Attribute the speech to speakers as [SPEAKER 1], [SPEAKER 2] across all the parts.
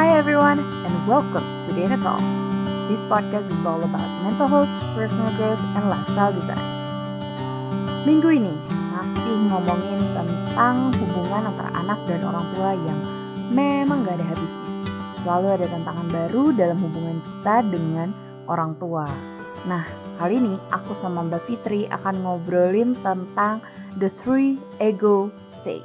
[SPEAKER 1] Hi everyone, and welcome to Data Talk. This podcast is all about mental health, personal growth, and lifestyle design. Minggu ini masih ngomongin tentang hubungan antara anak dan orang tua yang memang gak ada habisnya. Selalu ada tantangan baru dalam hubungan kita dengan orang tua. Nah, kali ini aku sama Mbak Fitri akan ngobrolin tentang the three ego state.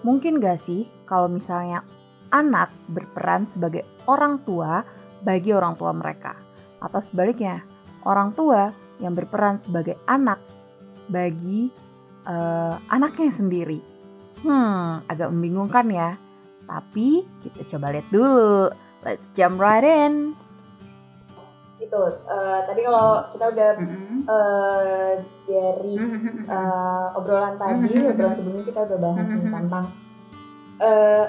[SPEAKER 1] Mungkin gak sih kalau misalnya anak berperan sebagai orang tua bagi orang tua mereka, atau sebaliknya orang tua yang berperan sebagai anak bagi uh, anaknya sendiri. Hmm, agak membingungkan ya. Tapi kita coba lihat dulu. Let's jump right in.
[SPEAKER 2] Itu uh, tadi kalau kita udah uh, dari uh, obrolan tadi, obrolan sebelumnya kita udah bahas nih tentang uh,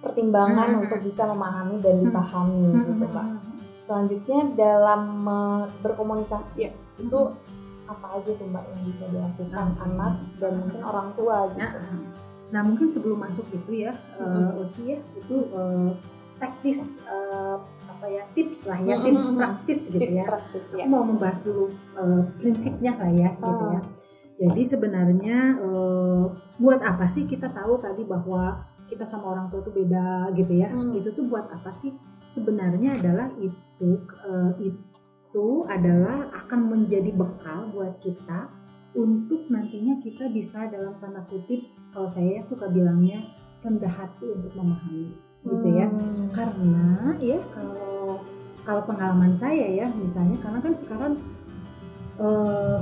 [SPEAKER 2] pertimbangan untuk bisa memahami dan dipahami gitu pak. Selanjutnya dalam uh, berkomunikasi
[SPEAKER 3] Ya.
[SPEAKER 2] itu apa aja tuh mbak yang bisa dilakukan
[SPEAKER 3] Oke.
[SPEAKER 2] anak dan mungkin orang tua gitu.
[SPEAKER 3] Nah, nah mungkin sebelum masuk itu ya, eh, Oci ya, itu eh, teknis eh, apa ya tips lah ya,
[SPEAKER 2] Mm,
[SPEAKER 3] tips praktis gitu
[SPEAKER 2] Tips
[SPEAKER 3] ya.
[SPEAKER 2] praktis ya.
[SPEAKER 3] Aku mau membahas dulu eh, prinsipnya lah ya, gitu
[SPEAKER 2] Ah.
[SPEAKER 3] ya. Jadi sebenarnya eh, buat apa sih kita tahu tadi bahwa kita sama orang tua itu beda gitu ya?
[SPEAKER 2] Hmm.
[SPEAKER 3] Itu tuh buat apa sih? Sebenarnya adalah itu eh, itu adalah akan menjadi bekal buat kita untuk nantinya kita bisa dalam tanda kutip kalau saya suka bilangnya rendah hati untuk memahami gitu ya
[SPEAKER 2] Hmm.
[SPEAKER 3] karena ya kalau kalau pengalaman saya ya misalnya karena kan sekarang eh,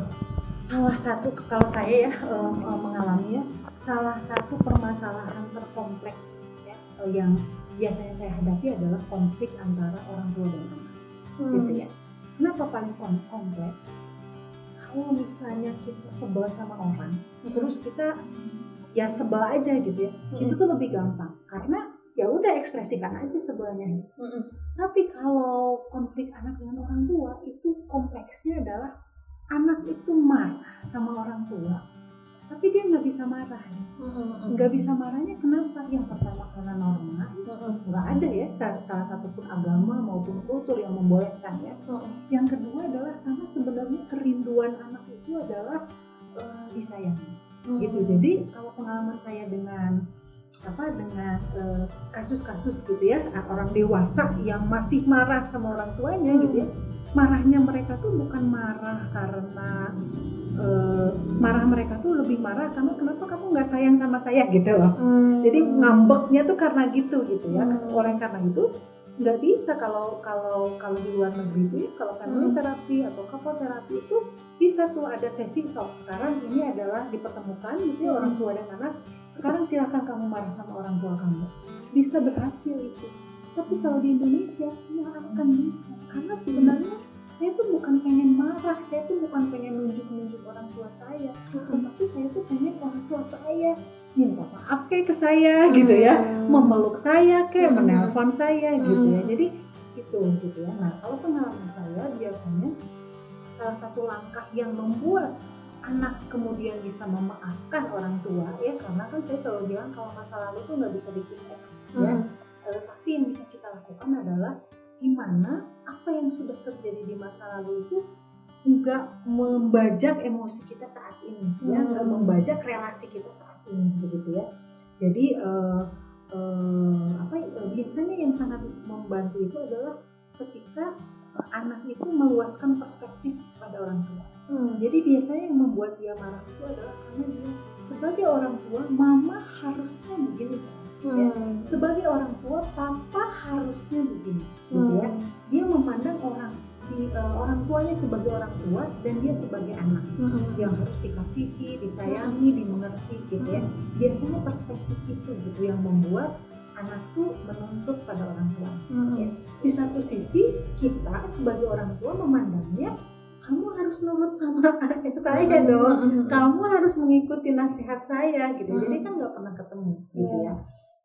[SPEAKER 3] salah satu kalau saya ya eh, mengalami ya salah satu permasalahan terkompleks ya eh, yang biasanya saya hadapi adalah konflik antara orang tua dan anak
[SPEAKER 2] Hmm.
[SPEAKER 3] gitu ya kenapa paling kom- kompleks kalau misalnya kita sebel sama orang
[SPEAKER 2] Hmm.
[SPEAKER 3] terus kita ya sebel aja gitu ya
[SPEAKER 2] Hmm.
[SPEAKER 3] itu tuh lebih gampang karena ya udah ekspresikan aja sebelnya gitu
[SPEAKER 2] Mm-mm.
[SPEAKER 3] tapi kalau konflik anak dengan orang tua itu kompleksnya adalah anak itu marah sama orang tua tapi dia nggak bisa marah nggak bisa marahnya kenapa? Yang pertama karena norma. Nggak ada ya sa- salah satu pun agama maupun kultur yang membolehkan ya. Yang kedua adalah karena sebenarnya kerinduan anak itu adalah eh, disayangi gitu. Jadi kalau pengalaman saya dengan apa dengan eh, kasus-kasus gitu ya orang dewasa yang masih marah sama orang tuanya
[SPEAKER 2] Hmm.
[SPEAKER 3] gitu ya marahnya mereka tuh bukan marah karena eh, marah mereka tuh lebih marah karena kenapa kamu nggak sayang sama saya gitu loh
[SPEAKER 2] Hmm.
[SPEAKER 3] jadi ngambeknya tuh karena gitu gitu ya
[SPEAKER 2] Hmm.
[SPEAKER 3] oleh karena itu nggak bisa kalau kalau kalau di luar negeri itu ya kalau family
[SPEAKER 2] Hmm.
[SPEAKER 3] terapi atau couple terapi itu bisa tuh ada sesi so sekarang ini adalah dipertemukan gitu ya
[SPEAKER 2] Hmm.
[SPEAKER 3] orang tua dan anak sekarang silahkan kamu marah sama orang tua kamu bisa berhasil itu tapi kalau di Indonesia nggak akan bisa. Karena sebenarnya saya tuh bukan pengen marah saya tuh bukan pengen nunjuk-nunjuk orang tua saya. Tetapi saya tuh pengen orang tua saya minta maaf kayak ke saya gitu ya.
[SPEAKER 2] Hmm.
[SPEAKER 3] memeluk saya kayak
[SPEAKER 2] Hmm.
[SPEAKER 3] menelpon saya gitu ya. Jadi itu gitu ya. Nah kalau pengalaman saya biasanya salah satu langkah yang membuat anak kemudian bisa memaafkan orang tua ya karena kan saya selalu bilang kalau masa lalu tuh nggak bisa di X ya tapi yang bisa kita lakukan adalah gimana apa yang sudah terjadi di masa lalu itu nggak membajak emosi kita saat ini ya
[SPEAKER 2] Hmm.
[SPEAKER 3] nggak membajak relasi kita saat ini begitu ya jadi eh, eh, apa eh, biasanya yang sangat membantu itu adalah ketika anak itu meluaskan perspektif pada orang tua
[SPEAKER 2] Hmm.
[SPEAKER 3] jadi biasanya yang membuat dia marah itu adalah karena dia sebagai orang tua mama harusnya begini ya.
[SPEAKER 2] Hmm.
[SPEAKER 3] sebagai orang tua papa harusnya begini gitu ya
[SPEAKER 2] Hmm.
[SPEAKER 3] dia memandang orang di eh, orang tuanya sebagai orang tua dan dia sebagai anak
[SPEAKER 2] Hmm.
[SPEAKER 3] yang harus dikasihi disayangi dimengerti gitu ya biasanya perspektif itu gitu yang membuat anak tuh menuntut pada orang tua
[SPEAKER 2] Hmm.
[SPEAKER 3] Ya. di satu sisi kita sebagai orang tua memandangnya kamu harus nurut sama saya
[SPEAKER 2] Hmm.
[SPEAKER 3] dong
[SPEAKER 2] Hmm.
[SPEAKER 3] kamu harus mengikuti nasihat saya gitu
[SPEAKER 2] Hmm.
[SPEAKER 3] jadi kan nggak pernah ketemu gitu
[SPEAKER 2] Iya.
[SPEAKER 3] ya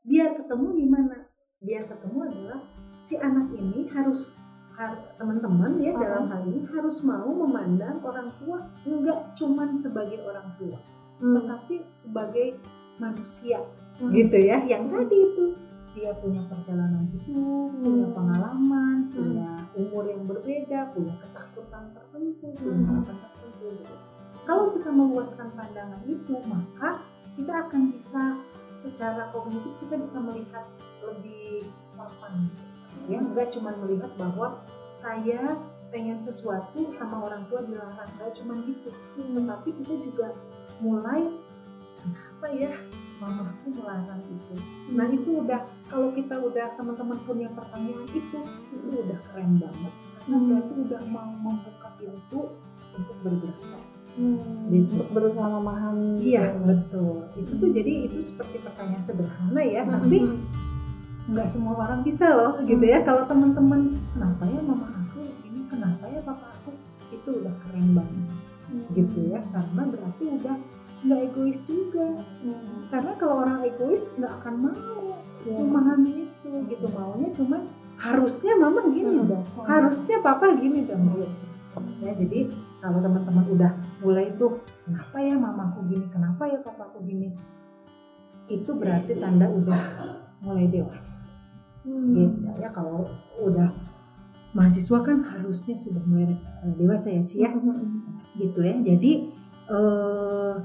[SPEAKER 3] biar ketemu gimana biar ketemu adalah si anak ini harus har- teman-teman ya
[SPEAKER 2] Hmm.
[SPEAKER 3] dalam hal ini harus mau memandang orang tua nggak cuman sebagai orang tua
[SPEAKER 2] Hmm.
[SPEAKER 3] tetapi sebagai manusia
[SPEAKER 2] Hmm.
[SPEAKER 3] gitu ya yang tadi itu dia punya perjalanan hidup, punya pengalaman, punya umur yang berbeda, punya ketakutan tertentu, punya harapan tertentu. Gitu. Kalau kita meluaskan pandangan itu, maka kita akan bisa secara kognitif kita bisa melihat lebih lapang. Ya, nggak cuma melihat bahwa saya pengen sesuatu sama orang tua dilarang, nggak cuma gitu. Tetapi kita juga mulai kenapa ya mamaku melarang itu. Nah itu udah kalau kita udah teman-teman punya pertanyaan itu itu udah keren banget karena
[SPEAKER 2] Hmm.
[SPEAKER 3] berarti udah mau membuka pintu untuk bergerak.
[SPEAKER 2] Hmm,
[SPEAKER 3] Gitu.
[SPEAKER 2] untuk berusaha memahami
[SPEAKER 3] Iya
[SPEAKER 2] gitu.
[SPEAKER 3] betul. Itu tuh jadi itu seperti pertanyaan sederhana ya,
[SPEAKER 2] Hmm,
[SPEAKER 3] tapi
[SPEAKER 2] hmm,
[SPEAKER 3] nggak semua orang bisa loh gitu ya. Kalau teman-teman kenapa ya mama aku ini? Kenapa ya papa aku? Itu udah keren banget
[SPEAKER 2] hmm.
[SPEAKER 3] gitu ya. Karena berarti udah nggak egois juga.
[SPEAKER 2] Hmm,
[SPEAKER 3] karena kalau orang egois nggak akan mau
[SPEAKER 2] iya.
[SPEAKER 3] memahami itu gitu. Maunya cuma harusnya mama gini
[SPEAKER 2] Hmm.
[SPEAKER 3] dong. Harusnya papa gini dong. Gitu. Ya jadi kalau teman-teman udah mulai tuh kenapa ya mamaku gini? Kenapa ya papaku gini? Itu berarti tanda udah mulai dewasa.
[SPEAKER 2] Hmm.
[SPEAKER 3] gitu ya kalau udah mahasiswa kan harusnya sudah mulai eh, dewasa ya Ci ya?
[SPEAKER 2] Hmm,
[SPEAKER 3] gitu ya jadi eh,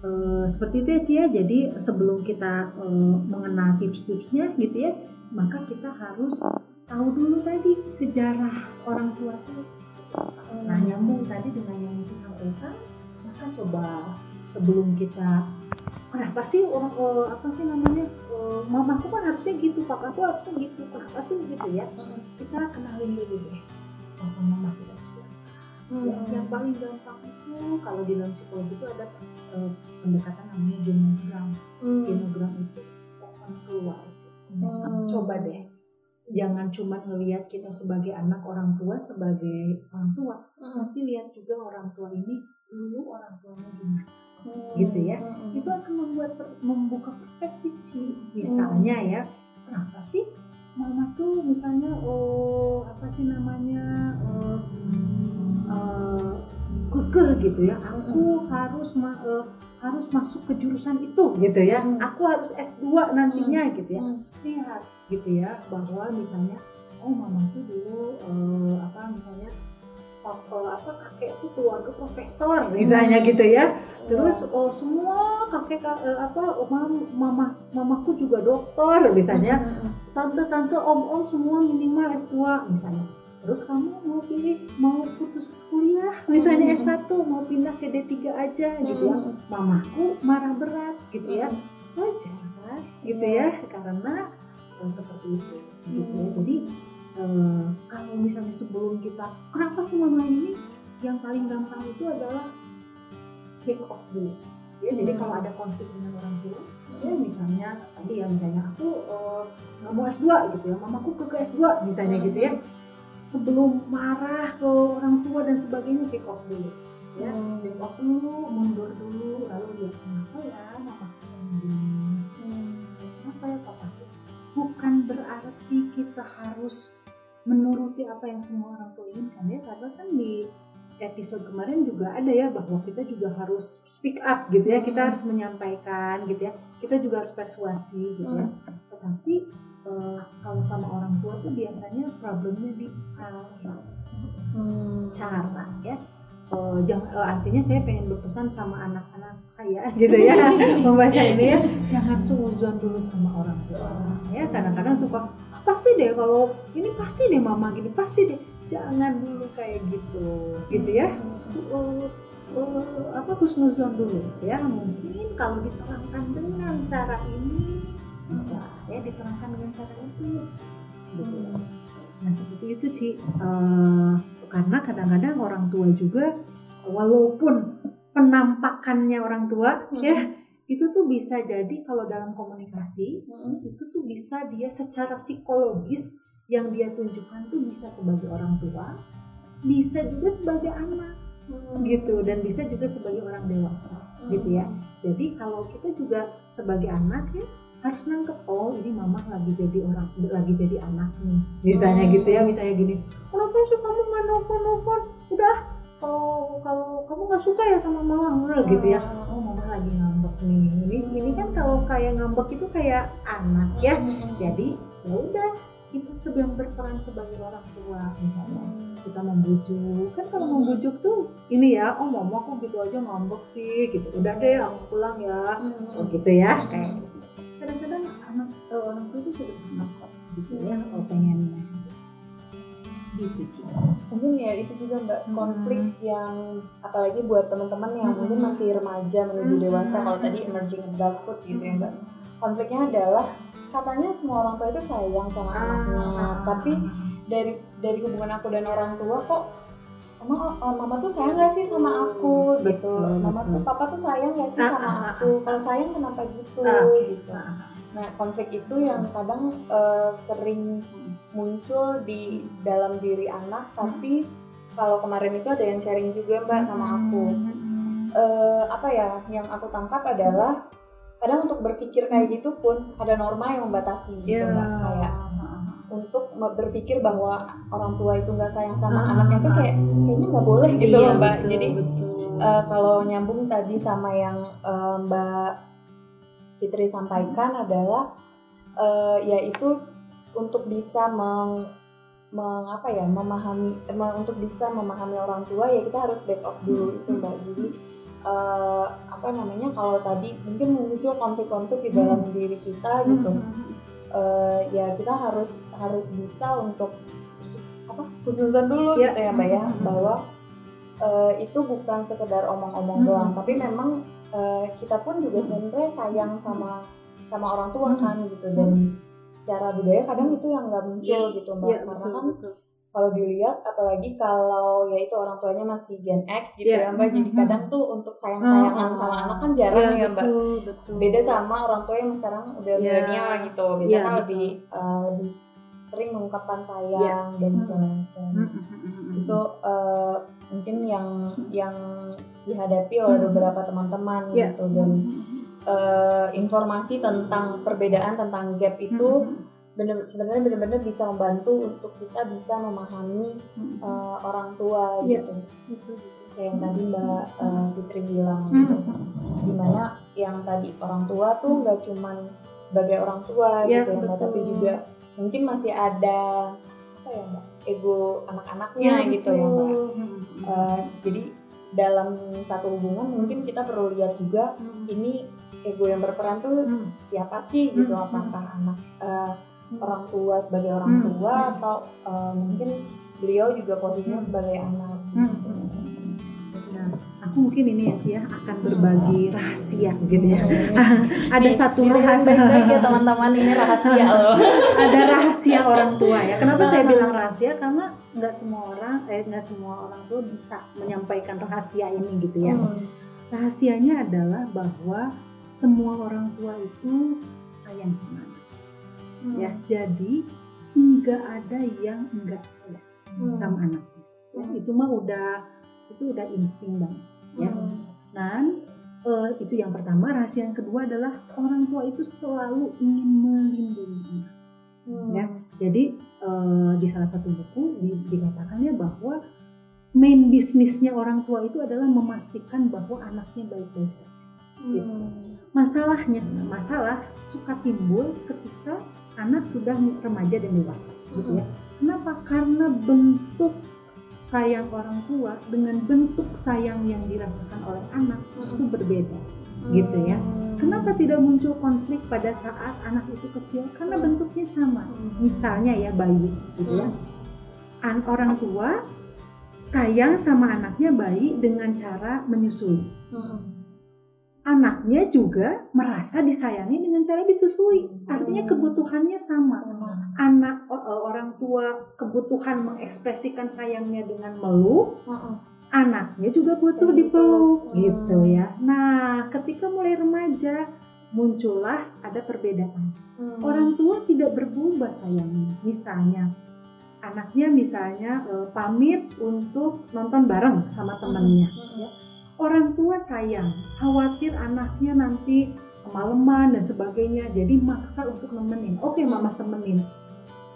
[SPEAKER 3] eh, seperti itu ya Ci ya? Jadi sebelum kita eh, mengenal tips-tipsnya gitu ya maka kita harus tahu dulu tadi sejarah orang tua tuh seperti apa. Nah nyambung tadi dengan yang Cici sampaikan maka coba sebelum kita kenapa sih orang eh, apa sih namanya eh, mamaku kan harusnya gitu papaku harusnya gitu kenapa sih gitu ya
[SPEAKER 2] Hmm.
[SPEAKER 3] kita kenalin dulu deh papa mama kita tuh siapa
[SPEAKER 2] Hmm.
[SPEAKER 3] Ya, yang paling gampang itu kalau di dalam psikologi itu ada eh, pendekatan namanya genogram.
[SPEAKER 2] Hmm.
[SPEAKER 3] Genogram itu pohon keluarga. Nah,
[SPEAKER 2] Hmm.
[SPEAKER 3] Coba deh, jangan cuma ngelihat kita sebagai anak orang tua sebagai orang tua,
[SPEAKER 2] Hmm.
[SPEAKER 3] tapi lihat juga orang tua ini dulu orang tuanya gimana.
[SPEAKER 2] Hmm.
[SPEAKER 3] gitu ya.
[SPEAKER 2] Hmm.
[SPEAKER 3] Itu akan membuat per- membuka perspektif Ci. Misalnya ya, kenapa sih mama tuh misalnya oh apa sih namanya eh, eh, kekeh gitu ya aku harus ma- eh, harus masuk ke jurusan itu gitu ya
[SPEAKER 2] Mm.
[SPEAKER 3] aku harus S2 nantinya gitu ya
[SPEAKER 2] Hmm.
[SPEAKER 3] lihat gitu ya bahwa misalnya oh mama tuh dulu eh, apa misalnya apa, apa kakek tuh keluarga profesor misalnya
[SPEAKER 2] Hmm.
[SPEAKER 3] gitu ya terus oh semua kakek ka- eh, apa oh, mam- mama mamaku juga dokter misalnya
[SPEAKER 2] Hmm.
[SPEAKER 3] tante-tante om-om semua minimal S2 misalnya. Terus kamu mau pilih mau putus kuliah misalnya
[SPEAKER 2] Hmm.
[SPEAKER 3] S1 mau pindah ke D3 aja gitu ya.
[SPEAKER 2] Hmm.
[SPEAKER 3] Mamaku marah berat gitu ya.
[SPEAKER 2] Hmm.
[SPEAKER 3] Wajar kan gitu ya karena eh, seperti itu gitu ya.
[SPEAKER 2] Hmm.
[SPEAKER 3] Jadi eh, kalau misalnya sebelum kita kenapa sih mama ini yang paling gampang itu adalah back off dulu. Ya, jadi
[SPEAKER 2] Hmm.
[SPEAKER 3] kalau ada konflik dengan orang tua ya misalnya tadi ya misalnya aku eh, nggak mau S2 gitu ya mamaku ke ke S2 misalnya gitu ya sebelum marah ke orang tua dan sebagainya back off dulu ya
[SPEAKER 2] Hmm.
[SPEAKER 3] back off dulu mundur dulu lalu lihat kenapa ya gini
[SPEAKER 2] Hmm.
[SPEAKER 3] ya, kenapa ya papaku bukan berarti kita harus menuruti apa yang semua orang tua inginkan ya karena kan di episode kemarin juga ada ya bahwa kita juga harus speak up gitu ya kita
[SPEAKER 2] Hmm.
[SPEAKER 3] harus menyampaikan gitu ya kita juga harus persuasi gitu ya tetapi eh, kalau sama orang tua tuh biasanya problemnya di cara.
[SPEAKER 2] Hmm.
[SPEAKER 3] cara ya. Eh, jangan eh, artinya saya pengen berpesan sama anak-anak saya gitu ya membaca ini ya. Jangan suuzon dulu sama orang tua ya. Kadang-kadang suka "Ah, pasti deh kalau ini pasti deh mama gini pasti deh. Jangan dulu kayak gitu gitu ya. Eh, apa husnuzon dulu ya. Mungkin kalau diterangkan dengan cara ini bisa ya diterangkan dengan cara itu bisa gitu ya Nah seperti itu Ci, Eh, karena kadang-kadang orang tua juga walaupun penampakannya orang tua
[SPEAKER 2] Hmm.
[SPEAKER 3] ya itu tuh bisa jadi kalau dalam komunikasi
[SPEAKER 2] Hmm.
[SPEAKER 3] itu tuh bisa dia secara psikologis yang dia tunjukkan tuh bisa sebagai orang tua, bisa juga sebagai anak
[SPEAKER 2] Hmm.
[SPEAKER 3] gitu dan bisa juga sebagai orang dewasa gitu ya. Jadi kalau kita juga sebagai anak ya harus nangkep oh ini mama lagi jadi orang lagi jadi anak nih. Misalnya
[SPEAKER 2] Hmm.
[SPEAKER 3] gitu ya misalnya gini kenapa sih kamu nggak nelfon nelfon? Udah kalau kalau kamu nggak suka ya sama mama udah gitu ya. Oh mama lagi ngambek nih. Ini ini kan kalau kayak ngambek itu kayak anak ya. Jadi ya udah kita sedang berperan sebagai orang tua misalnya kita membujuk. Kan kalau membujuk tuh ini ya oh mama kok gitu aja ngambek sih? Gitu. Udah deh aku pulang ya. Oh, gitu ya kayak gitu kadang-kadang anak uh, orang tua itu sederhana kok gitu ya oh, pengennya gitu Ci.
[SPEAKER 2] mungkin ya itu juga mbak konflik hmm. yang apalagi buat teman-teman yang hmm. mungkin masih remaja menuju dewasa kalau tadi emerging adulthood gitu ya mbak konfliknya adalah katanya semua orang tua itu sayang sama ah, anaknya ah, tapi dari dari hubungan aku dan orang tua kok mama oh, mama tuh sayang gak sih sama aku? Gitu. betul, gitu mama betul. tuh papa tuh sayang gak sih ah, sama ah, aku? ah, kalau sayang kenapa gitu? Ah, gitu. Nah konflik itu yang kadang uh, sering muncul di dalam diri anak tapi kalau kemarin itu ada yang sharing juga mbak sama aku. uh, apa ya yang aku tangkap adalah kadang untuk berpikir kayak gitu pun ada norma yang membatasi gitu yeah. mbak kayak untuk berpikir bahwa orang tua itu nggak sayang sama uh, anaknya itu kayak kayaknya nggak boleh gitu iya, loh mbak betul, jadi betul. Uh, kalau nyambung tadi sama yang uh, mbak Fitri sampaikan hmm. adalah uh, yaitu untuk bisa meng, meng apa ya memahami untuk bisa memahami orang tua ya kita harus back off dulu itu mbak jadi uh, apa namanya kalau tadi mungkin muncul konflik-konflik di dalam hmm. diri kita gitu uh, ya kita harus harus bisa untuk apa husnuzon dulu yeah. gitu ya mbak ya. Bahwa uh, itu bukan sekedar omong-omong doang tapi memang uh, kita pun juga sebenarnya sayang sama sama orang tua kan gitu. Dan secara budaya kadang itu yang nggak muncul yeah. gitu mbak. Yeah, karena betul, kan betul kalau dilihat apalagi kalau ya itu orang tuanya masih Gen X gitu yeah. ya mbak. Jadi kadang tuh untuk sayang sayangan oh, sama anak kan jarang yeah, ya mbak. betul, betul. beda sama orang tua yang sekarang udah yeah. milenial gitu. Biasanya yeah, lebih uh, lebih sering mengungkapkan sayang yeah. dan segala macam. Itu uh, mungkin yang yang dihadapi oleh beberapa teman-teman yeah. gitu. Dan uh, informasi tentang perbedaan tentang gap itu bener sebenarnya benar-benar bisa membantu untuk kita bisa memahami hmm. uh, orang tua yeah. gitu gitu kayak yang tadi mbak uh, Fitri bilang gitu di mana yang tadi orang tua tuh nggak cuman sebagai orang tua yeah, gitu ya mbak tapi juga mungkin masih ada apa ya mbak ego anak-anaknya yeah, gitu betul. ya mbak uh, jadi dalam satu hubungan mungkin kita perlu lihat juga hmm. ini ego yang berperan tuh hmm. siapa sih gitu hmm. apakah anak uh, orang tua sebagai orang hmm. tua hmm. atau uh, mungkin beliau juga posisinya hmm. sebagai anak. Hmm. Gitu.
[SPEAKER 3] Nah, aku mungkin ini ya Cia akan berbagi rahasia gitu ya. Hmm. Ada nih, satu rahasia
[SPEAKER 2] ya teman-teman ini rahasia loh.
[SPEAKER 3] Ada rahasia orang tua ya. Kenapa saya bilang rahasia? Karena nggak semua orang eh nggak semua orang tua bisa menyampaikan rahasia ini gitu ya. Hmm. Rahasianya adalah bahwa semua orang tua itu sayang sama anak hmm. ya jadi nggak ada yang enggak sayang hmm. sama anaknya ya itu mah udah itu udah insting banget ya hmm. dan uh, itu yang pertama rahasia yang kedua adalah orang tua itu selalu ingin melindungi anak hmm. ya jadi uh, di salah satu buku di, dikatakannya bahwa main bisnisnya orang tua itu adalah memastikan bahwa anaknya baik-baik saja gitu. Hmm. Masalahnya, masalah suka timbul ketika anak sudah remaja dan dewasa gitu ya. Kenapa? Karena bentuk sayang orang tua dengan bentuk sayang yang dirasakan oleh anak itu berbeda gitu ya. Kenapa tidak muncul konflik pada saat anak itu kecil? Karena bentuknya sama. Misalnya ya bayi gitu ya. An orang tua sayang sama anaknya bayi dengan cara menyusui anaknya juga merasa disayangi dengan cara disusui. Artinya hmm. kebutuhannya sama. Anak orang tua kebutuhan mengekspresikan sayangnya dengan meluk, anaknya juga butuh dipeluk gitu ya. Nah, ketika mulai remaja muncullah ada perbedaan. Hmm. Orang tua tidak berubah sayangnya. Misalnya anaknya misalnya uh, pamit untuk nonton bareng sama temennya ya orang tua sayang, khawatir anaknya nanti kemalaman dan sebagainya, jadi maksa untuk nemenin. Oke, mama temenin.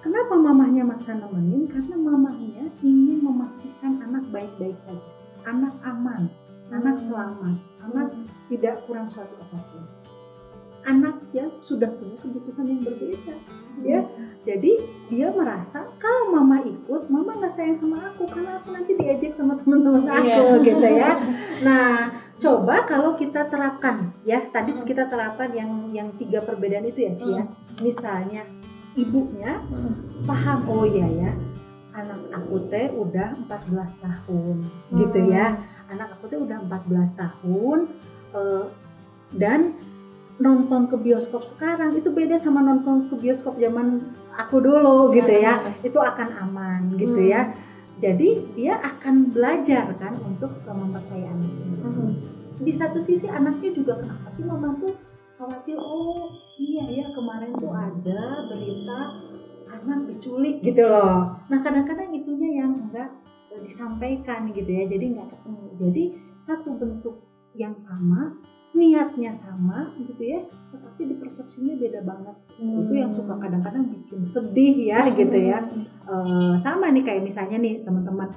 [SPEAKER 3] Kenapa mamahnya maksa nemenin? Karena mamahnya ingin memastikan anak baik-baik saja, anak aman, anak hmm. selamat, anak tidak kurang suatu apa pun anak ya sudah punya kebutuhan yang berbeda ya jadi dia merasa kalau mama ikut mama nggak sayang sama aku karena aku nanti diajak sama teman-teman aku yeah. gitu ya. Nah coba kalau kita terapkan ya. Tadi kita terapkan yang yang tiga perbedaan itu ya Cia misalnya ibunya paham oh iya ya. Anak aku teh udah 14 tahun gitu ya. Anak aku teh udah 14 tahun uh, dan nonton ke bioskop sekarang itu beda sama nonton ke bioskop zaman aku dulu gitu ya. Itu akan aman gitu ya. Hmm. jadi dia akan belajar kan untuk mempercayai anaknya. Hmm. di satu sisi anaknya juga kenapa sih mama tuh khawatir oh iya ya kemarin tuh ada berita anak diculik gitu loh. Nah kadang-kadang itunya yang enggak disampaikan gitu ya jadi nggak ketemu. Jadi satu bentuk yang sama niatnya sama gitu ya tetapi di persepsinya beda banget. Hmm. itu yang suka kadang-kadang bikin sedih ya gitu ya. Uh, sama nih kayak misalnya nih teman-teman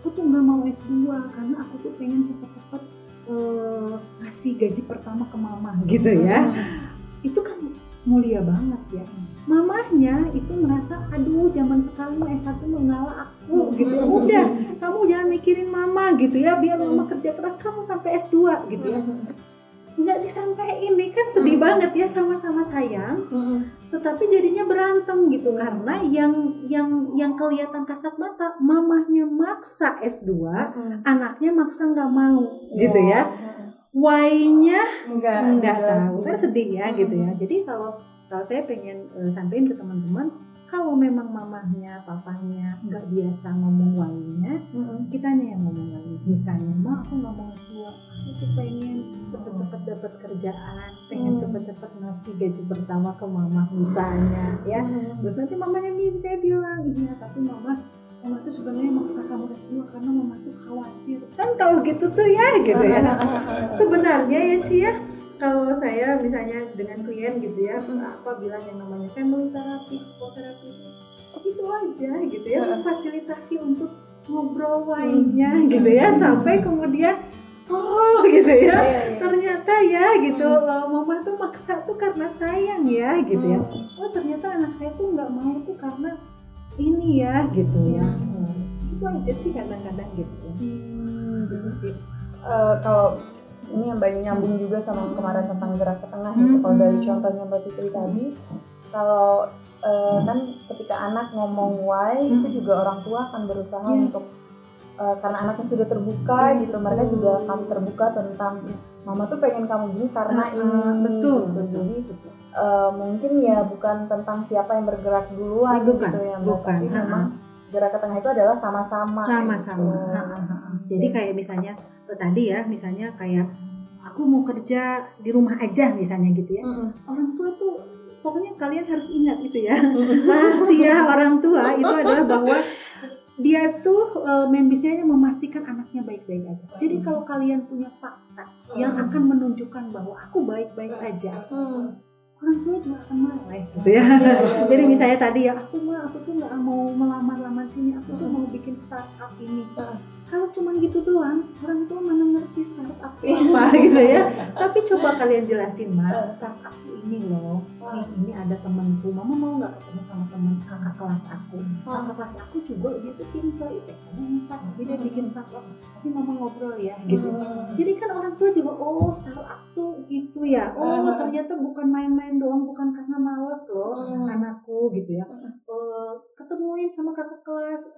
[SPEAKER 3] aku tuh nggak mau S2 karena aku tuh pengen cepet-cepet uh, ngasih gaji pertama ke mama gitu ya. Hmm. itu kan mulia banget ya. Mamahnya itu merasa aduh zaman sekarang mah S1 mengalah aku gitu. Udah kamu jangan mikirin mama gitu ya biar mama kerja keras kamu sampai S2 gitu ya nggak disampaikan ini kan sedih hmm. banget ya sama-sama sayang hmm. tetapi jadinya berantem gitu. Karena yang yang yang kelihatan kasat mata mamahnya maksa S2 hmm. anaknya maksa nggak mau gitu ya. why-nya nggak tahu. Kan sedih ya gitu ya. Jadi kalau kalau saya pengen uh, sampaikan ke teman-teman kalau memang mamahnya, papahnya nggak biasa ngomong lainnya, mm-hmm. kitanya yang ngomong lainnya. Misalnya, ma aku nggak mau keluar, aku tuh pengen cepet-cepet dapat kerjaan, pengen mm. cepet-cepet ngasih gaji pertama ke mama misalnya, ya. Mm. Terus nanti mamanya bisa bilang, iya tapi mama mama tuh sebenarnya maksa kamu S2 karena mama tuh khawatir kan kalau gitu tuh ya gitu ya sebenarnya ya Ci ya kalau saya misalnya dengan klien gitu ya mm. apa bilang yang namanya family therapy, terapi itu itu aja gitu ya memfasilitasi untuk ngobrol lainnya gitu ya sampai kemudian oh gitu ya yeah, yeah. ternyata ya gitu mm. mama tuh maksa tuh karena sayang ya gitu mm. ya oh ternyata anak saya tuh nggak mau tuh karena ini ya gitu ya hmm. itu aja sih kadang-kadang gitu hmm,
[SPEAKER 2] gitu. Uh, kalau ini yang banyak nyambung juga sama yang kemarin tentang gerak ke tengah gitu. Kalau dari hmm. contohnya Mbak Fitri tadi, kalau uh, kan ketika anak ngomong why hmm. itu juga orang tua akan berusaha yes. untuk uh, karena anaknya sudah terbuka ya, gitu, betul. mereka juga akan terbuka tentang mama tuh pengen kamu gini karena uh, ini
[SPEAKER 3] betul
[SPEAKER 2] gitu.
[SPEAKER 3] betul,
[SPEAKER 2] jadi
[SPEAKER 3] betul.
[SPEAKER 2] Uh, mungkin ya bukan tentang siapa yang bergerak duluan
[SPEAKER 3] bukan,
[SPEAKER 2] gitu ya
[SPEAKER 3] mbak bukan.
[SPEAKER 2] tapi memang gerak ke tengah itu adalah sama-sama
[SPEAKER 3] sama-sama gitu. jadi kayak misalnya tadi ya misalnya kayak aku mau kerja di rumah aja misalnya gitu ya. Mm -hmm. orang tua tuh pokoknya kalian harus ingat itu ya. Rahasia orang tua itu adalah bahwa dia tuh uh, main bisnisnya memastikan anaknya baik-baik aja. Jadi kalau kalian punya fakta yang akan menunjukkan bahwa aku baik-baik aja, orang tua juga akan meleleh gitu ya. Jadi misalnya tadi ya aku mah aku tuh nggak mau melamar-lamar sini, aku tuh mau bikin startup ini. Kalau cuma gitu doang orang tua mana ngerti startup itu apa gitu ya? Tapi coba kalian jelasin mas startup tuh ini loh nih ini ada temanku. Mama mau nggak ketemu sama teman kakak kelas aku? Kakak kelas aku juga dia tuh pintar IPK-nya empat tapi dia bikin startup. Nanti mama ngobrol ya gitu. Jadi kan orang tua juga oh startup tuh gitu ya. Oh ternyata bukan main-main doang bukan karena males loh anakku gitu ya. Uh, ketemuin sama kakak kelas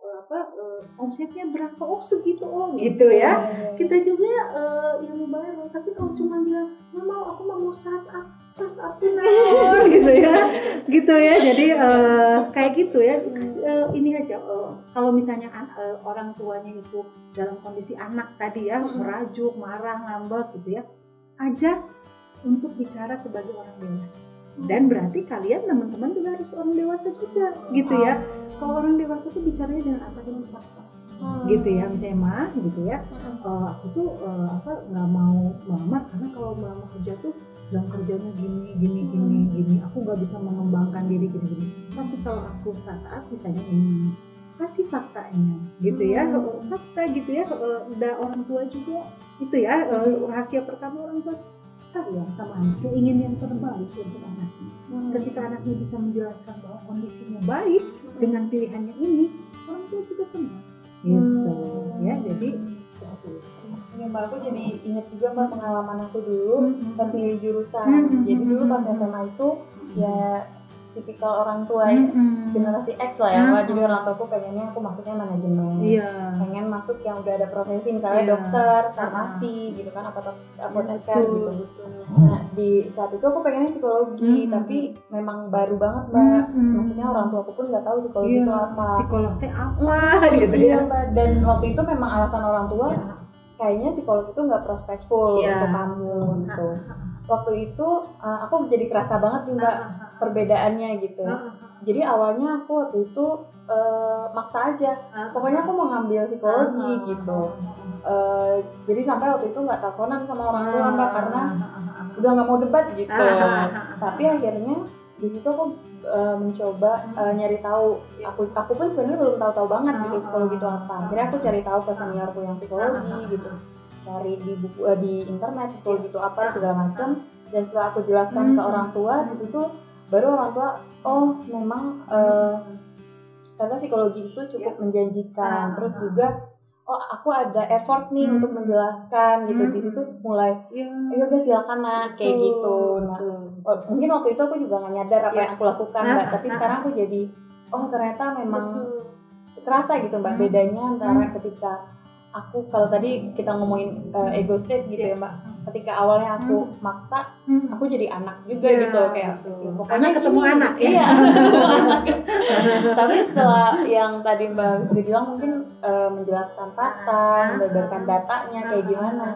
[SPEAKER 3] uh, apa uh, omsetnya berapa? Oh segitu oh gitu ya. Kita juga uh, ilmu baru. Tapi kalau cuma bilang nggak mau aku mau startup startup tuh naon gitu ya. Gitu ya jadi uh, kayak gitu ya. Uh, ini aja uh, kalau misalnya uh, orang tuanya itu dalam kondisi anak tadi ya merajuk marah ngambek gitu ya aja untuk bicara sebagai orang dewasa. Dan berarti kalian teman-teman juga harus orang dewasa juga gitu ya. Kalau orang dewasa tuh bicaranya dengan apa? Dengan fakta. Hmm. gitu ya misalnya mah gitu ya. Hmm. uh, aku tuh uh, apa nggak mau melamar karena kalau melamar kerja tuh jam kerjanya gini gini gini hmm. gini aku nggak bisa mengembangkan diri gini gini tapi kalau aku startup misalnya ini apa sih faktanya gitu ya hmm. fakta gitu ya udah orang tua juga itu ya hmm. rahasia pertama orang tua sayang sama anaknya ingin yang terbaik untuk anaknya hmm. ketika anaknya bisa menjelaskan bahwa kondisinya baik hmm. dengan pilihannya ini orang tua juga tenang gitu hmm. ya jadi seperti itu
[SPEAKER 2] Ya mbak aku jadi ingat juga mbak pengalaman aku dulu hmm. pas milih jurusan. Hmm. Jadi dulu pas SMA itu ya tipikal orang tua mm-hmm. generasi X lah ya mm-hmm. jadi orang tua aku pengennya aku masuknya manajemen yeah. pengen masuk yang udah ada profesi misalnya yeah. dokter farmasi uh-huh. gitu kan apa apoteker yeah, gitu betul. nah di saat itu aku pengennya psikologi mm-hmm. tapi memang baru banget mbak mm-hmm. maksudnya orang tua aku pun nggak tahu psikologi yeah. itu apa
[SPEAKER 3] psikolog teh apa gitu ya
[SPEAKER 2] mbak dan waktu itu memang alasan orang tua yeah. Kayaknya psikolog itu nggak prospekful yeah. untuk kamu gitu. waktu itu uh, aku jadi kerasa banget nih mbak perbedaannya gitu. Jadi awalnya aku waktu itu uh, maksa aja. Pokoknya aku mau ngambil psikologi gitu. Uh, jadi sampai waktu itu nggak teleponan sama orang tua mbak karena udah nggak mau debat gitu. Tapi akhirnya di situ aku uh, mencoba uh, nyari tahu. Aku aku pun sebenarnya belum tahu-tahu banget gitu psikologi itu apa. akhirnya aku cari tahu ke seniorku yang psikologi gitu. cari di buku uh, di internet itu gitu apa segala macam dan setelah aku jelaskan hmm. ke orang tua di situ baru orang tua oh memang uh, karena psikologi itu cukup yeah. menjanjikan. Terus juga oh aku ada effort nih hmm. untuk menjelaskan gitu hmm. di situ mulai yeah. ya udah silakan nak kayak gitu nah betul, betul. Oh, mungkin waktu itu aku juga nggak nyadar apa yeah. yang aku lakukan mbak tapi sekarang aku jadi oh ternyata memang betul. terasa gitu mbak hmm. bedanya antara hmm. ketika aku kalau tadi kita ngomongin uh, ego state gitu yeah. ya mbak ketika awalnya aku hmm. maksa hmm. aku jadi anak juga yeah, gitu kayak
[SPEAKER 3] betul. pokoknya ketemu gini, anak ya
[SPEAKER 2] iya tapi setelah yang tadi mbak Putri bilang mungkin uh, menjelaskan fakta membeberkan datanya kayak gimana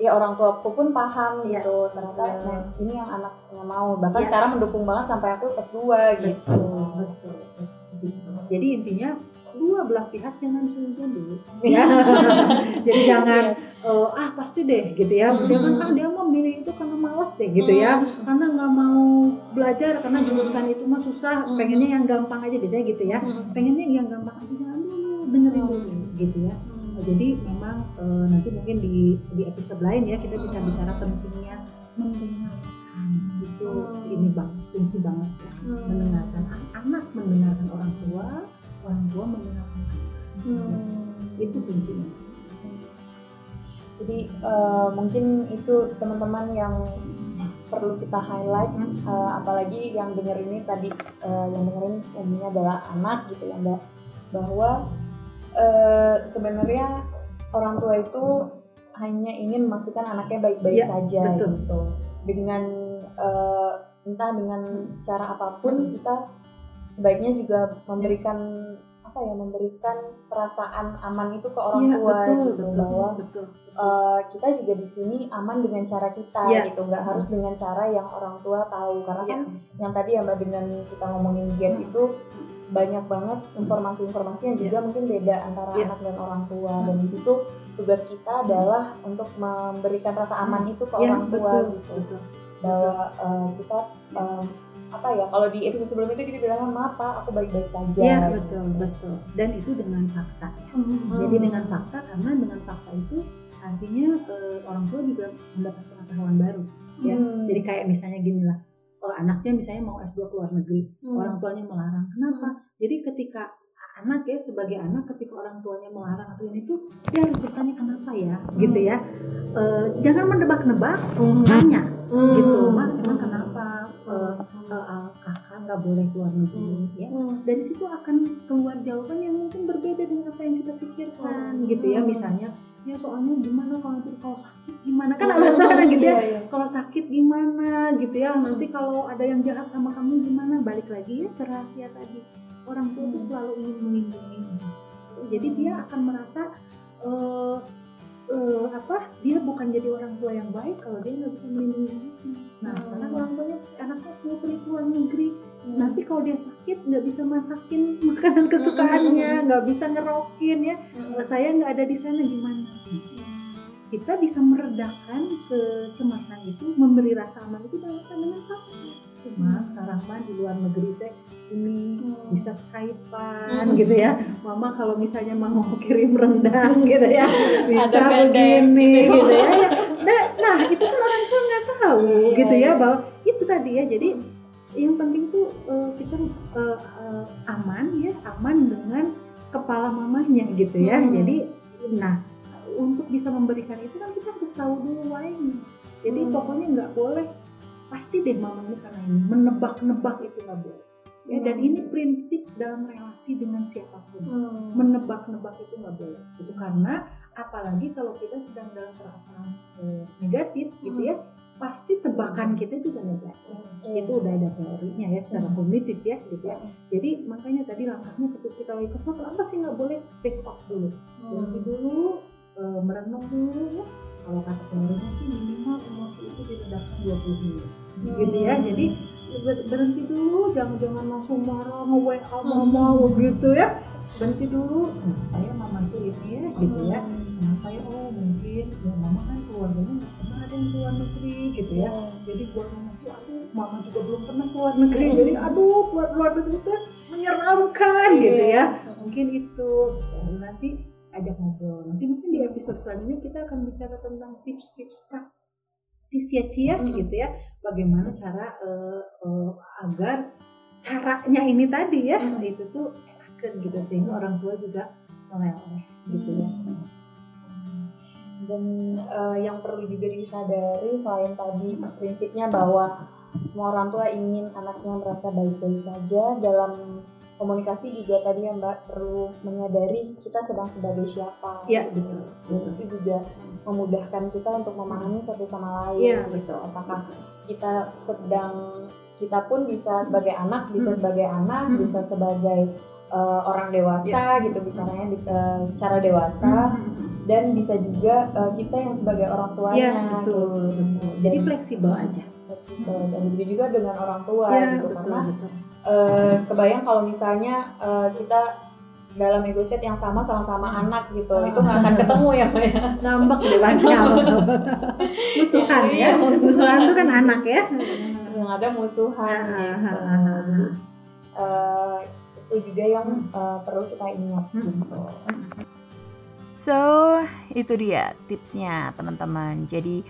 [SPEAKER 2] ya orang tua aku pun paham yeah. gitu ternyata nah, ini yang anaknya mau bahkan yeah. sekarang mendukung banget sampai aku S2 gitu
[SPEAKER 3] betul betul, betul gitu. jadi intinya dua belah pihak jangan suzon dulu. Ya. Jadi jangan uh, ah pasti deh gitu ya. Misalkan ah dia mau milih itu karena malas deh gitu ya. Karena nggak mau belajar karena jurusan itu mah susah pengennya yang gampang aja biasanya gitu ya. Pengennya yang gampang aja jangan dulu dengerin dulu gitu ya. Jadi memang uh, nanti mungkin di di episode lain ya kita bisa bicara pentingnya mendengarkan itu ini banget kunci banget ya mendengarkan. Mendengarkan itu kuncinya
[SPEAKER 2] jadi uh, mungkin itu teman-teman yang perlu kita highlight hmm. uh, apalagi yang denger ini tadi uh, yang dengerin umumnya adalah anak gitu ya mbak bahwa uh, sebenarnya orang tua itu hanya ingin memastikan anaknya baik-baik ya, saja betul. gitu dengan uh, entah dengan cara apa pun hmm. kita sebaiknya juga memberikan apa ya memberikan perasaan aman itu ke orang ya, tua betul, gitu betul, bahwa betul, betul. Uh, kita juga di sini aman dengan cara kita ya. gitu nggak harus dengan cara yang orang tua tahu karena ya. kan yang tadi ya mbak dengan kita ngomongin game hmm. itu banyak banget informasi-informasi yang juga ya. mungkin beda antara ya. anak dan orang tua hmm. dan di situ tugas kita adalah untuk memberikan rasa aman hmm. itu ke ya, orang tua betul, gitu betul, bahwa betul. Uh, kita uh, apa ya kalau di episode sebelum itu kita bilang maaf pak aku baik-baik saja
[SPEAKER 3] ya betul betul dan itu dengan fakta ya hmm. jadi dengan fakta karena dengan fakta itu artinya uh, orang tua juga mendapat pengetahuan baru ya hmm. jadi kayak misalnya gini lah uh, anaknya misalnya mau S2 ke luar negeri hmm. orang tuanya melarang kenapa hmm. jadi ketika anak ya sebagai anak ketika orang tuanya melarang atau ini tuh dia harus bertanya kenapa ya hmm. gitu ya uh, jangan mendebak-nebak hmm. tanya hmm. gitu. Mak emang kenapa uh, uh, kakak nggak boleh keluar negeri ya? Hmm. dari situ akan keluar jawaban yang mungkin berbeda dengan apa yang kita pikirkan hmm. gitu ya. Misalnya ya soalnya gimana kalau nanti kalau sakit gimana? Kan ada ada gitu ya. Iya, iya. kalau sakit gimana? Gitu ya. Hmm. nanti kalau ada yang jahat sama kamu gimana? Balik lagi ya ke rahasia tadi. Orang tua itu hmm. selalu ingin melindungi jadi dia akan merasa uh, uh, apa dia bukan jadi orang tua yang baik kalau dia nggak bisa melindungi anaknya nah hmm. sekarang orang tuanya anaknya mau pergi ke luar negeri hmm. nanti kalau dia sakit nggak bisa masakin makanan kesukaannya hmm. nggak bisa ngerokin ya hmm. Eh, saya nggak ada di sana gimana kita bisa meredakan kecemasan itu memberi rasa aman itu dengan dengan fakta cuma sekarang mah di luar negeri teh ini hmm. bisa skypean gitu ya mama kalau misalnya mau kirim rendang gitu ya bisa begini gitu, gitu ya. Nah, nah itu kan orang tua nggak tahu yeah, gitu ya bahwa itu tadi ya jadi yang penting tuh uh, kita uh, uh, aman ya aman dengan kepala mamahnya gitu ya hmm. jadi nah untuk bisa memberikan itu kan kita harus tahu dulu why jadi hmm. pokoknya nggak boleh pasti deh mama ini karena ini menebak-nebak itu nggak boleh ya dan hmm. ini prinsip dalam relasi dengan siapa pun hmm. menebak-nebak itu nggak boleh itu karena apalagi kalau kita sedang dalam perasaan eh, negatif hmm. gitu ya pasti tebakan kita juga negatif hmm. itu udah ada teorinya ya secara hmm. kognitif ya gitu ya hmm. jadi makanya tadi langkahnya ketika kita lagi kesel apa sih nggak boleh take off dulu berhenti hmm. dulu e, merenung dulu ya kalau kata teorinya sih minimal emosi itu diredakan 20 menit hmm. gitu ya jadi berhenti dulu jangan jangan langsung marah nge WA mama hmm. gitu ya berhenti dulu kenapa ya mama itu ini ya gitu ya hmm. kenapa ya oh mungkin ya mama kan keluarganya nggak pernah ada yang keluar negeri gitu ya hmm. jadi buat mama tuh aduh mama juga belum pernah keluar negeri hmm. jadi aduh keluar keluar negeri itu menyeramkan gitu ya mungkin itu nanti ajak ngobrol nanti mungkin di episode selanjutnya kita akan bicara tentang tips-tips praktis ya Cia mm -hmm. gitu ya bagaimana cara uh, uh, agar caranya ini tadi ya mm -hmm. itu tuh enakan gitu sehingga orang tua juga meleleh gitu ya
[SPEAKER 4] dan uh, yang perlu juga disadari selain tadi prinsipnya bahwa semua orang tua ingin anaknya merasa baik-baik saja dalam komunikasi juga tadi ya Mbak perlu menyadari kita sedang sebagai siapa.
[SPEAKER 3] Iya betul. betul.
[SPEAKER 4] Itu juga memudahkan kita untuk memahami satu sama lain. Iya
[SPEAKER 3] betul.
[SPEAKER 4] Apakah
[SPEAKER 3] betul.
[SPEAKER 4] kita sedang kita pun bisa sebagai anak, bisa hmm. sebagai anak, hmm. bisa sebagai uh, orang dewasa ya. gitu bicaranya uh, secara dewasa. Hmm. Dan bisa juga uh, kita yang sebagai orang tuanya.
[SPEAKER 3] Iya betul, gitu. betul. Jadi fleksibel aja.
[SPEAKER 4] Fleksibel. Dan begitu juga dengan orang tua
[SPEAKER 3] ya,
[SPEAKER 4] gitu
[SPEAKER 3] betul, karena betul
[SPEAKER 4] uh, kebayang kalau misalnya uh, kita dalam ego set yang sama sama-sama hmm. anak gitu. Oh. itu nggak akan ketemu ya Mbak ya.
[SPEAKER 3] Ngambek deh pasti ngambek musuhan ya, ya. musuhan. Tuh kan anak ya.
[SPEAKER 4] Yang ada musuhan ah, gitu. ah, ah, uh, itu juga yang uh, perlu kita ingat hmm. gitu.
[SPEAKER 2] So itu dia tipsnya teman-teman. Jadi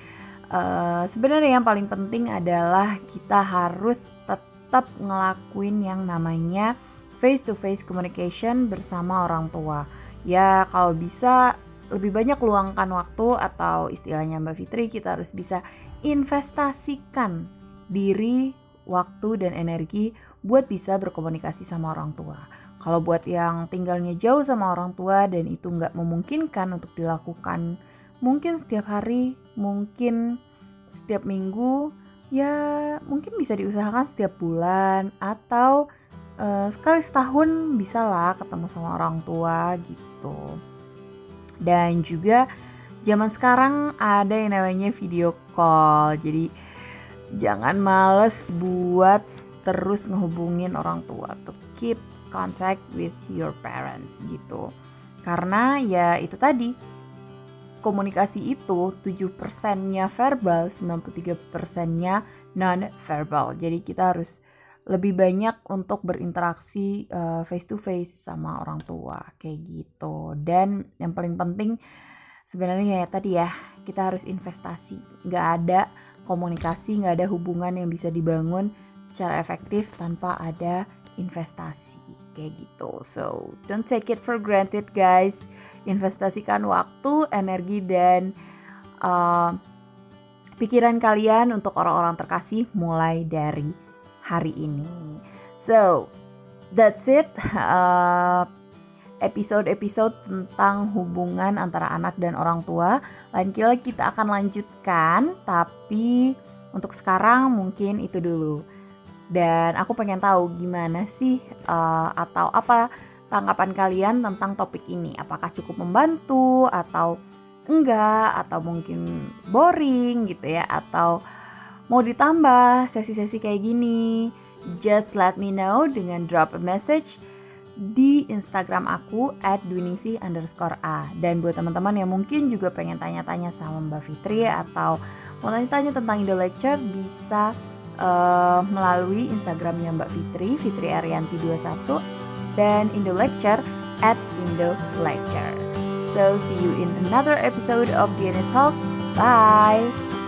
[SPEAKER 2] uh, sebenarnya yang paling penting adalah kita harus tetap tetap ngelakuin yang namanya face to face communication bersama orang tua. Ya, kalau bisa lebih banyak luangkan waktu atau istilahnya Mbak Fitri kita harus bisa investasikan diri, waktu dan energi buat bisa berkomunikasi sama orang tua. Kalau buat yang tinggalnya jauh sama orang tua dan itu nggak memungkinkan untuk dilakukan mungkin setiap hari, mungkin setiap minggu, ya mungkin bisa diusahakan setiap bulan atau uh, sekali setahun bisa lah ketemu sama orang tua gitu. Dan juga zaman sekarang ada yang namanya video call. Jadi jangan males buat terus ngehubungin orang tua to keep contact with your parents gitu. Karena ya itu tadi komunikasi itu 7%-nya verbal, 93%-nya non-verbal. Jadi kita harus lebih banyak untuk berinteraksi uh, face to face sama orang tua kayak gitu. Dan yang paling penting sebenarnya ya tadi ya, kita harus investasi. Nggak ada komunikasi, nggak ada hubungan yang bisa dibangun secara efektif tanpa ada investasi kayak gitu. So, don't take it for granted guys investasikan waktu, energi dan uh, pikiran kalian untuk orang-orang terkasih mulai dari hari ini. So, that's it. Uh, episode-episode tentang hubungan antara anak dan orang tua. Lain kali kita akan lanjutkan, tapi untuk sekarang mungkin itu dulu. Dan aku pengen tahu gimana sih uh, atau apa tanggapan kalian tentang topik ini. Apakah cukup membantu atau enggak atau mungkin boring gitu ya atau mau ditambah sesi-sesi kayak gini. Just let me know dengan drop a message di Instagram aku at underscore a dan buat teman-teman yang mungkin juga pengen tanya-tanya sama Mbak Fitri atau mau tanya-tanya tentang Indo Lecture bisa uh, melalui Instagramnya Mbak Fitri, Fitri Arianti 21 dan Indo Lecture at Indo Lecture. So see you in another episode of DNA Talks. Bye.